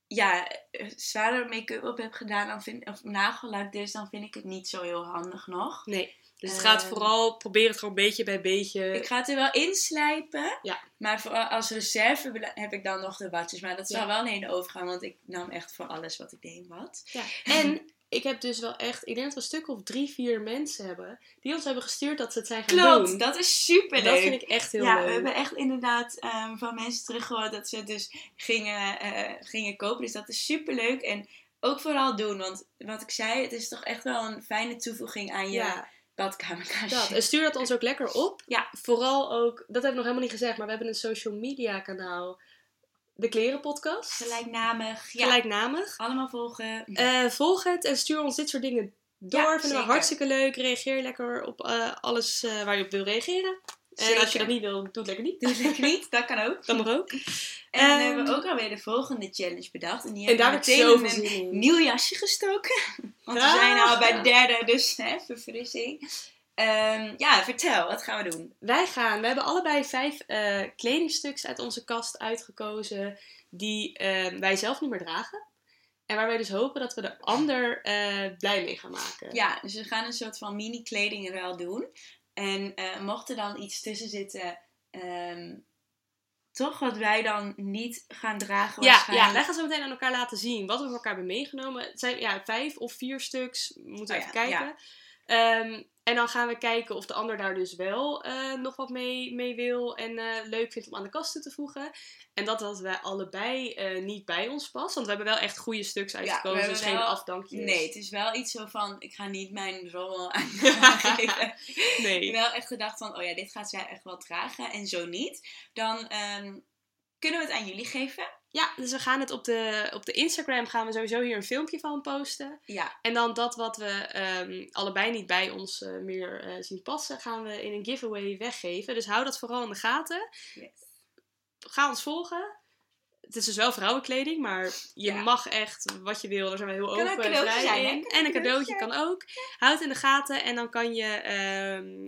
ja, zware make-up op hebt gedaan, dan vind, of nagellak dus, dan vind ik het niet zo heel handig nog. Nee. Dus het gaat Ehm, vooral, probeer het gewoon beetje bij beetje. Ik ga het er wel inslijpen. Ja. Maar voor, als reserve heb ik dan nog de watjes. Maar dat Ja. zal wel een overgaan, want ik nam echt voor alles wat ik deed wat. Ja. En ik heb dus wel echt, ik denk dat we een stuk of drie, vier mensen hebben die ons hebben gestuurd dat ze het zijn gaan Klopt, doen. dat is super En dat vind ik echt heel ja, leuk. we hebben echt inderdaad ehm, van mensen teruggehoord dat ze het dus gingen, eh, gingen kopen. Dus dat is super leuk. En ook vooral doen, want wat ik zei, het is toch echt wel een fijne toevoeging aan je Ja, badkamerkastje. dat. En stuur dat ons ook lekker op. Ja. Vooral ook, dat heb ik nog helemaal niet gezegd, maar we hebben een social media kanaal. De Kleren Podcast. Gelijknamig. Ja, Gelijknamig. allemaal volgen. Eh, volg het en stuur ons dit soort dingen door. Ja, Vinden we hartstikke leuk. Reageer lekker op eh, alles eh, waar je op wil reageren. En als je dat niet wil, doe het lekker niet. Doe het lekker niet, dat kan ook. Dan mag ook. En dan Ehm, hebben we ook alweer de volgende challenge bedacht. En die En hebben daar we heb ik een nieuw jasje gestoken. Want we Ah. zijn al bij de derde, dus hè, verfrissing. Ehm, ja, vertel, wat gaan we doen? Wij gaan, we hebben allebei vijf eh, kledingstuks uit onze kast uitgekozen die eh, wij zelf niet meer dragen. En waar wij dus hopen dat we de ander eh, blij mee gaan maken. Ja, dus we gaan een soort van mini kledingruil doen. En eh, mocht er dan iets tussen zitten, ehm, toch wat wij dan niet gaan dragen Ja, waarschijnlijk. ja, wij gaan zo meteen aan elkaar laten zien wat we voor elkaar hebben meegenomen. Het zijn ja, vijf of vier stuks, we moeten Oh even ja, kijken. Ehm, en dan gaan we kijken of de ander daar dus wel eh, nog wat mee, mee wil en eh, leuk vindt om aan de kast toe te voegen. En dat dat wij allebei eh, niet bij ons past. Want we hebben wel echt goede stuks uitgekozen, dus geen afdankjes. Nee, het is wel iets zo van, ik ga niet mijn rommel. Ik nee. heb wel echt gedacht van, oh ja, dit gaat zij echt wel dragen. En zo niet. Dan ehm, kunnen we het aan jullie geven. Ja, dus we gaan het op de, op de Instagram gaan we sowieso hier een filmpje van posten. Ja, En dan dat wat we ehm, allebei niet bij ons eh, meer eh, zien passen, gaan we in een giveaway weggeven. Dus hou dat vooral in de gaten. yes. Ga ons volgen. Het is dus wel vrouwenkleding, maar je Ja. mag echt wat je wil. Daar zijn we heel Kan open en vrij in. En een cadeautje kan ook. Houd het in de gaten en dan kan je ehm,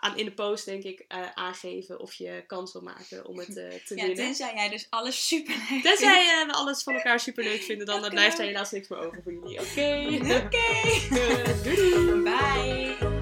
aan, in de post denk ik eh, aangeven of je kans wil maken om het eh, te Ja, winnen. tenzij jij dus alles super leuk Tenzij eh, we alles van elkaar super leuk vinden, dan blijft er helaas niks meer over voor jullie. Oké. Oké. doei doei.